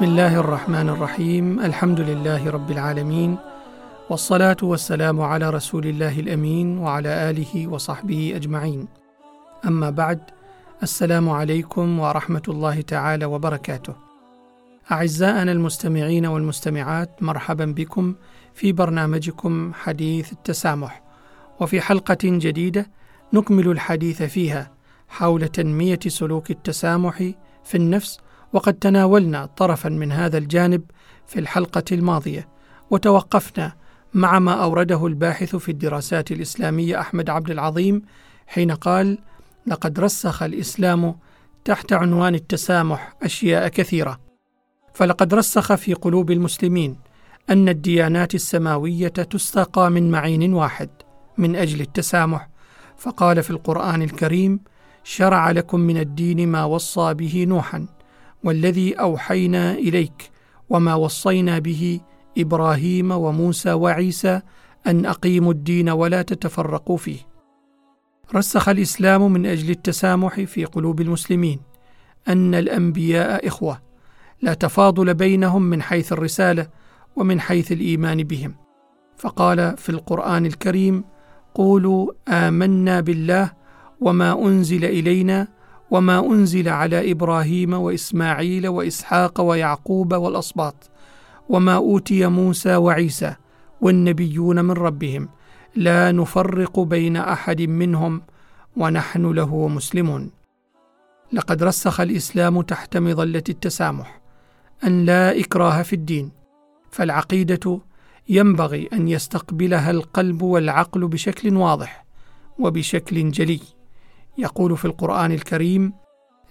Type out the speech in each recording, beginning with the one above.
بسم الله الرحمن الرحيم. الحمد لله رب العالمين والصلاة والسلام على رسول الله الأمين وعلى آله وصحبه أجمعين. أما بعد السلام عليكم ورحمة الله تعالى وبركاته. أعزائنا المستمعين والمستمعات مرحبا بكم في برنامجكم حديث التسامح. وفي حلقة جديدة نكمل الحديث فيها حول تنمية سلوك التسامح في النفس وقد تناولنا طرفا من هذا الجانب في الحلقة الماضية وتوقفنا مع ما أورده الباحث في الدراسات الإسلامية أحمد عبد العظيم حين قال لقد رسخ الإسلام تحت عنوان التسامح أشياء كثيرة فلقد رسخ في قلوب المسلمين أن الديانات السماوية تستقى من معين واحد من أجل التسامح فقال في القرآن الكريم شرع لكم من الدين ما وصى به نوحا والذي أوحينا إليك وما وصينا به إبراهيم وموسى وعيسى أن أقيموا الدين ولا تتفرقوا فيه. رسخ الإسلام من أجل التسامح في قلوب المسلمين. أن الأنبياء إخوة. لا تفاضل بينهم من حيث الرسالة ومن حيث الإيمان بهم. فقال في القرآن الكريم قولوا آمنا بالله وما أنزل إلينا وما أنزل على إبراهيم وإسماعيل وإسحاق ويعقوب والاسباط وما أوتي موسى وعيسى والنبيون من ربهم لا نفرق بين أحد منهم ونحن له مسلمون. لقد رسخ الإسلام تحت مظلة التسامح أن لا إكراه في الدين فالعقيدة ينبغي أن يستقبلها القلب والعقل بشكل واضح وبشكل جلي. يقول في القرآن الكريم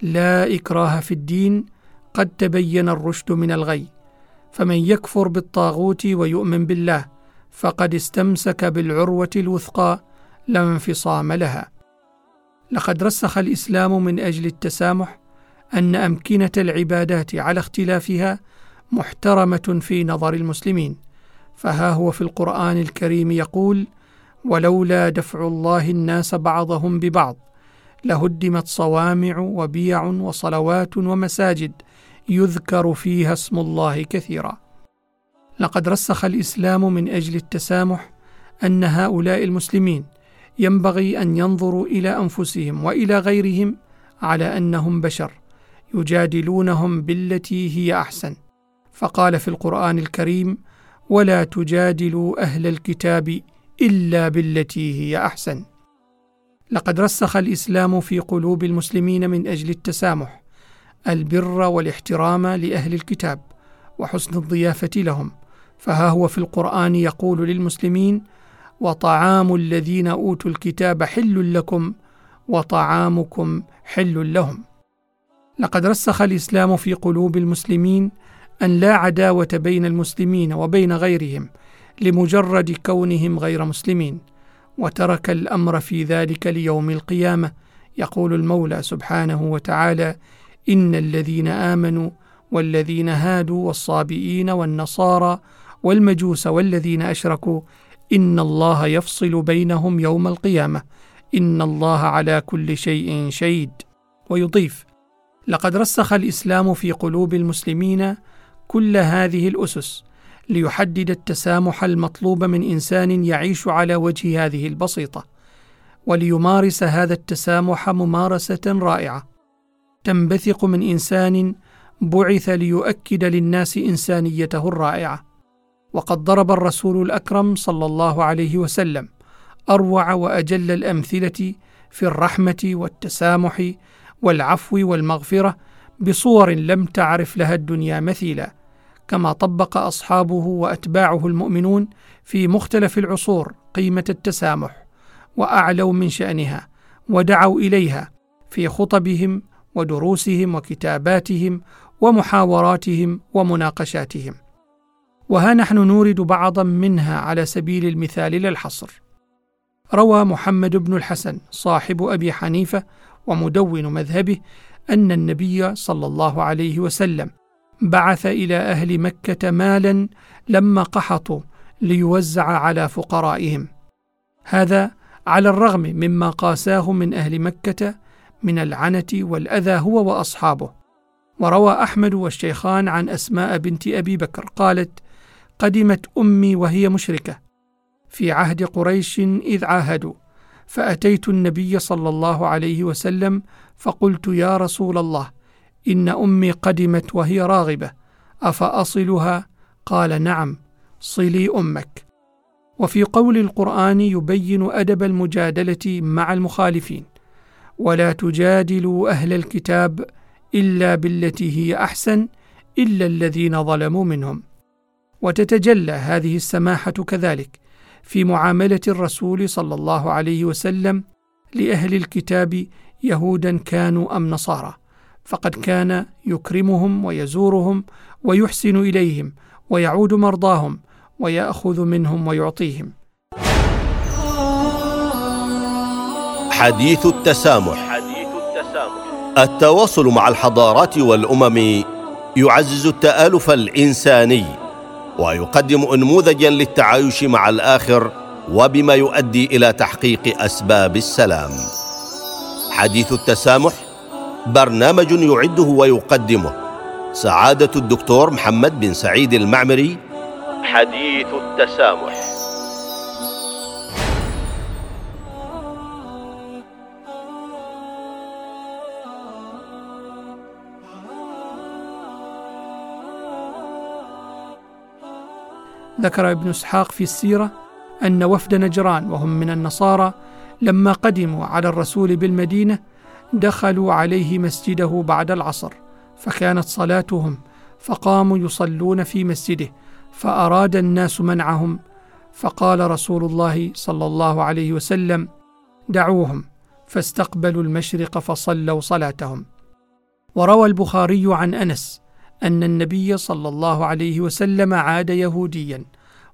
لا إكراه في الدين قد تبين الرشد من الغي فمن يكفر بالطاغوت ويؤمن بالله فقد استمسك بالعروة الوثقى لا انفصام لها. لقد رسخ الإسلام من أجل التسامح أن أمكنة العبادات على اختلافها محترمة في نظر المسلمين. فها هو في القرآن الكريم يقول ولولا دفع الله الناس بعضهم ببعض لهدمت صوامع وبيع وصلوات ومساجد يذكر فيها اسم الله كثيرا. لقد رسخ الإسلام من أجل التسامح أن هؤلاء المسلمين ينبغي أن ينظروا إلى أنفسهم وإلى غيرهم على أنهم بشر يجادلونهم بالتي هي أحسن. فقال في القرآن الكريم ولا تجادلوا أهل الكتاب إلا بالتي هي أحسن. لقد رسخ الإسلام في قلوب المسلمين من أجل التسامح البر والاحترام لأهل الكتاب وحسن الضيافة لهم. فها هو في القرآن يقول للمسلمين وطعام الذين أوتوا الكتاب حل لكم وطعامكم حل لهم. لقد رسخ الإسلام في قلوب المسلمين أن لا عداوة بين المسلمين وبين غيرهم لمجرد كونهم غير مسلمين. وترك الأمر في ذلك ليوم القيامة. يقول المولى سبحانه وتعالى إن الذين آمنوا والذين هادوا والصابئين والنصارى والمجوس والذين أشركوا إن الله يفصل بينهم يوم القيامة. إن الله على كل شيء شهيد. ويضيف لقد رسخ الإسلام في قلوب المسلمين كل هذه الأسس ليحدد التسامح المطلوب من إنسان يعيش على وجه هذه البسيطة وليمارس هذا التسامح ممارسة رائعة. تنبثق من إنسان بعث ليؤكد للناس إنسانيته الرائعة. وقد ضرب الرسول الأكرم صلى الله عليه وسلم أروع وأجل الأمثلة في الرحمة والتسامح والعفو والمغفرة بصور لم تعرف لها الدنيا مثيلا. كما طبق أصحابه وأتباعه المؤمنون في مختلف العصور قيمة التسامح وأعلوا من شأنها ودعوا إليها في خطبهم ودروسهم وكتاباتهم ومحاوراتهم ومناقشاتهم. وها نحن نورد بعضا منها على سبيل المثال للحصر. روى محمد بن الحسن صاحب أبي حنيفة ومدون مذهبه أن النبي صلى الله عليه وسلم بعث إلى أهل مكة مالا لما قحطوا ليوزع على فقرائهم. هذا على الرغم مما قاساه من أهل مكة من العنة والأذى هو وأصحابه. وروى أحمد والشيخان عن أسماء بنت أبي بكر قالت قدمت أمي وهي مشركة. في عهد قريش إذ عاهدوا. فأتيت النبي صلى الله عليه وسلم فقلت يا رسول الله إن أمي قدمت وهي راغبة. أفأصلها؟ قال نعم صلي أمك. وفي قول القرآن يبين أدب المجادلة مع المخالفين ولا تجادلوا أهل الكتاب إلا بالتي هي أحسن إلا الذين ظلموا منهم. وتتجلى هذه السماحة كذلك في معاملة الرسول صلى الله عليه وسلم لأهل الكتاب يهودا كانوا أم نصارى. فقد كان يكرمهم ويزورهم ويحسن إليهم ويعود مرضاهم ويأخذ منهم ويعطيهم. حديث التسامح. حديث التسامح. التواصل مع الحضارات والأمم يعزز التآلف الإنساني ويقدم انموذجا للتعايش مع الآخر وبما يؤدي إلى تحقيق أسباب السلام. حديث التسامح برنامج يعده ويقدمه. سعادة الدكتور محمد بن سعيد المعمري. حديث التسامح. ذكر ابن إسحاق في السيرة أن وفد نجران وهم من النصارى لما قدموا على الرسول بالمدينة دخلوا عليه مسجده بعد العصر فكانت صلاتهم فقاموا يصلون في مسجده فأراد الناس منعهم فقال رسول الله صلى الله عليه وسلم دعوهم فاستقبلوا المشرق فصلوا صلاتهم. وروى البخاري عن أنس أن النبي صلى الله عليه وسلم عاد يهوديا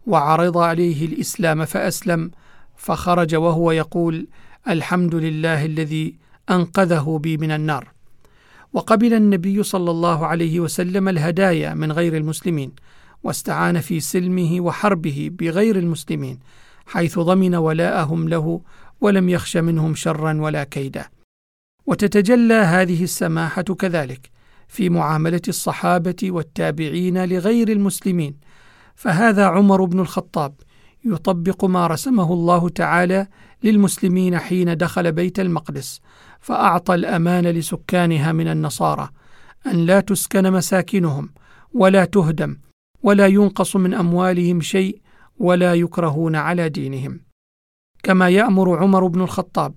وعرض عليه الإسلام فأسلم فخرج وهو يقول الحمد لله الذي أنقذه بي من النار. وقبل النبي صلى الله عليه وسلم الهدايا من غير المسلمين واستعان في سلمه وحربه بغير المسلمين حيث ضمن ولاءهم له ولم يخش منهم شرا ولا كيدا. وتتجلى هذه السماحة كذلك في معاملة الصحابة والتابعين لغير المسلمين. فهذا عمر بن الخطاب يطبق ما رسمه الله تعالى للمسلمين حين دخل بيت المقدس فأعطى الأمان لسكانها من النصارى أن لا تسكن مساكنهم ولا تهدم ولا ينقص من أموالهم شيء ولا يكرهون على دينهم. كما يأمر عمر بن الخطاب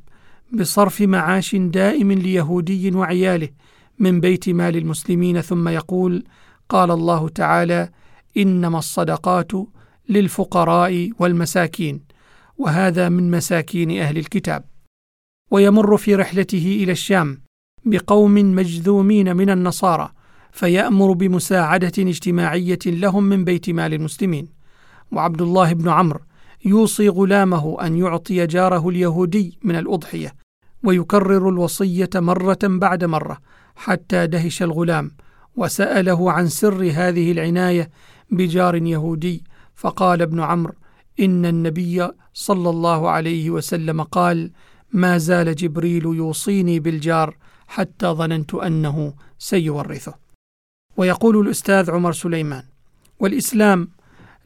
بصرف معاش دائم ليهودي وعياله من بيت مال المسلمين ثم يقول قال الله تعالى إنما الصدقات للفقراء والمساكين وهذا من مساكين أهل الكتاب. ويمر في رحلته إلى الشام بقوم مجذومين من النصارى فيأمر بمساعدة اجتماعية لهم من بيت مال المسلمين. وعبد الله بن عمرو يوصي غلامه أن يعطي جاره اليهودي من الأضحية ويكرر الوصية مرة بعد مرة حتى دهش الغلام وسأله عن سر هذه العناية بجار يهودي فقال ابن عمرو إن النبي صلى الله عليه وسلم قال ما زال جبريل يوصيني بالجار حتى ظننت أنه سيورثه. ويقول الأستاذ عمر سليمان والإسلام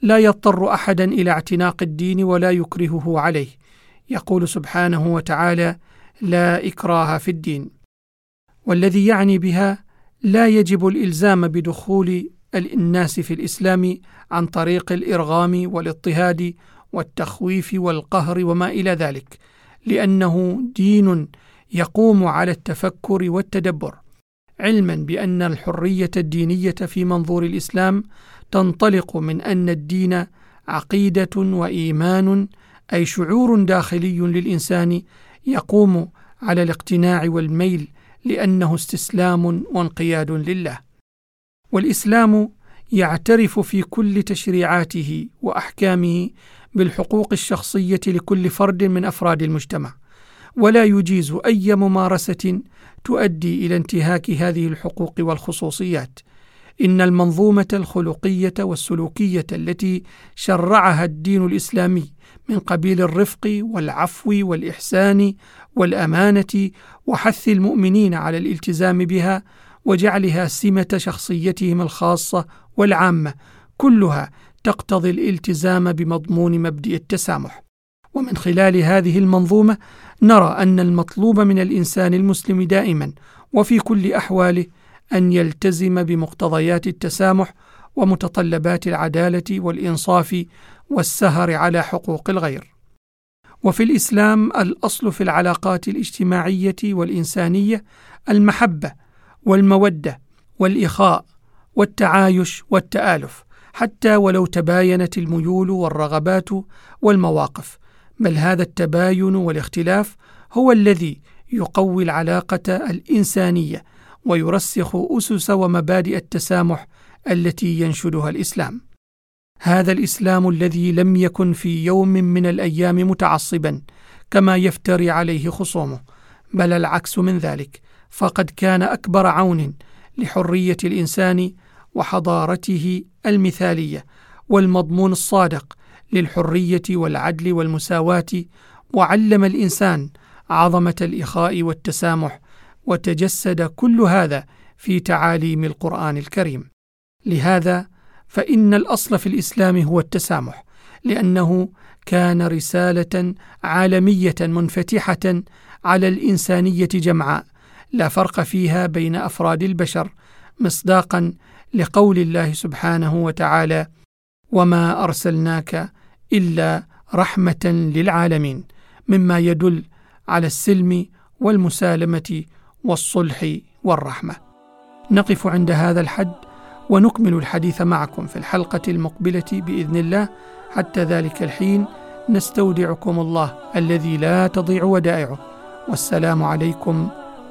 لا يضطر أحدا إلى اعتناق الدين ولا يكرهه عليه. يقول سبحانه وتعالى لا إكراه في الدين. والذي يعني بها لا يجب الإلزام بدخول الناس في الإسلام عن طريق الإرغام والاضطهاد والتخويف والقهر وما إلى ذلك لأنه دين يقوم على التفكر والتدبر. علما بأن الحرية الدينية في منظور الإسلام تنطلق من أن الدين عقيدة وإيمان أي شعور داخلي للإنسان يقوم على الاقتناع والميل لأنه استسلام وانقياد لله. والإسلام يعترف في كل تشريعاته وأحكامه بالحقوق الشخصية لكل فرد من أفراد المجتمع ولا يجيز أي ممارسة تؤدي إلى انتهاك هذه الحقوق والخصوصيات. إن المنظومة الخلقية والسلوكية التي شرعها الدين الإسلامي من قبيل الرفق والعفو والإحسان والأمانة وحث المؤمنين على الالتزام بها وجعلها سمة شخصيتهم الخاصة والعامة كلها تقتضي الالتزام بمضمون مبدئ التسامح. ومن خلال هذه المنظومة نرى أن المطلوب من الإنسان المسلم دائما وفي كل أحواله أن يلتزم بمقتضيات التسامح ومتطلبات العدالة والإنصاف والسهر على حقوق الغير. وفي الإسلام الأصل في العلاقات الاجتماعية والإنسانية المحبة والمودة والإخاء والتعايش والتآلف حتى ولو تباينت الميول والرغبات والمواقف. بل هذا التباين والاختلاف هو الذي يقوي العلاقة الإنسانية ويرسخ أسس ومبادئ التسامح التي ينشدها الإسلام. هذا الإسلام الذي لم يكن في يوم من الأيام متعصبا كما يفتري عليه خصومه بل العكس من ذلك. فقد كان أكبر عون لحرية الإنسان وحضارته المثالية والمضمون الصادق للحرية والعدل والمساواة وعلم الإنسان عظمة الإخاء والتسامح وتجسد كل هذا في تعاليم القرآن الكريم. لهذا فإن الأصل في الإسلام هو التسامح لأنه كان رسالة عالمية منفتحة على الإنسانية جمعاء لا فرق فيها بين أفراد البشر مصداقا لقول الله سبحانه وتعالى وما أرسلناك إلا رحمة للعالمين مما يدل على السلم والمسالمة والصلح والرحمة. نقف عند هذا الحد ونكمل الحديث معكم في الحلقة المقبلة بإذن الله. حتى ذلك الحين نستودعكم الله الذي لا تضيع ودائعه. والسلام عليكم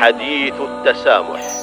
حديث التسامح.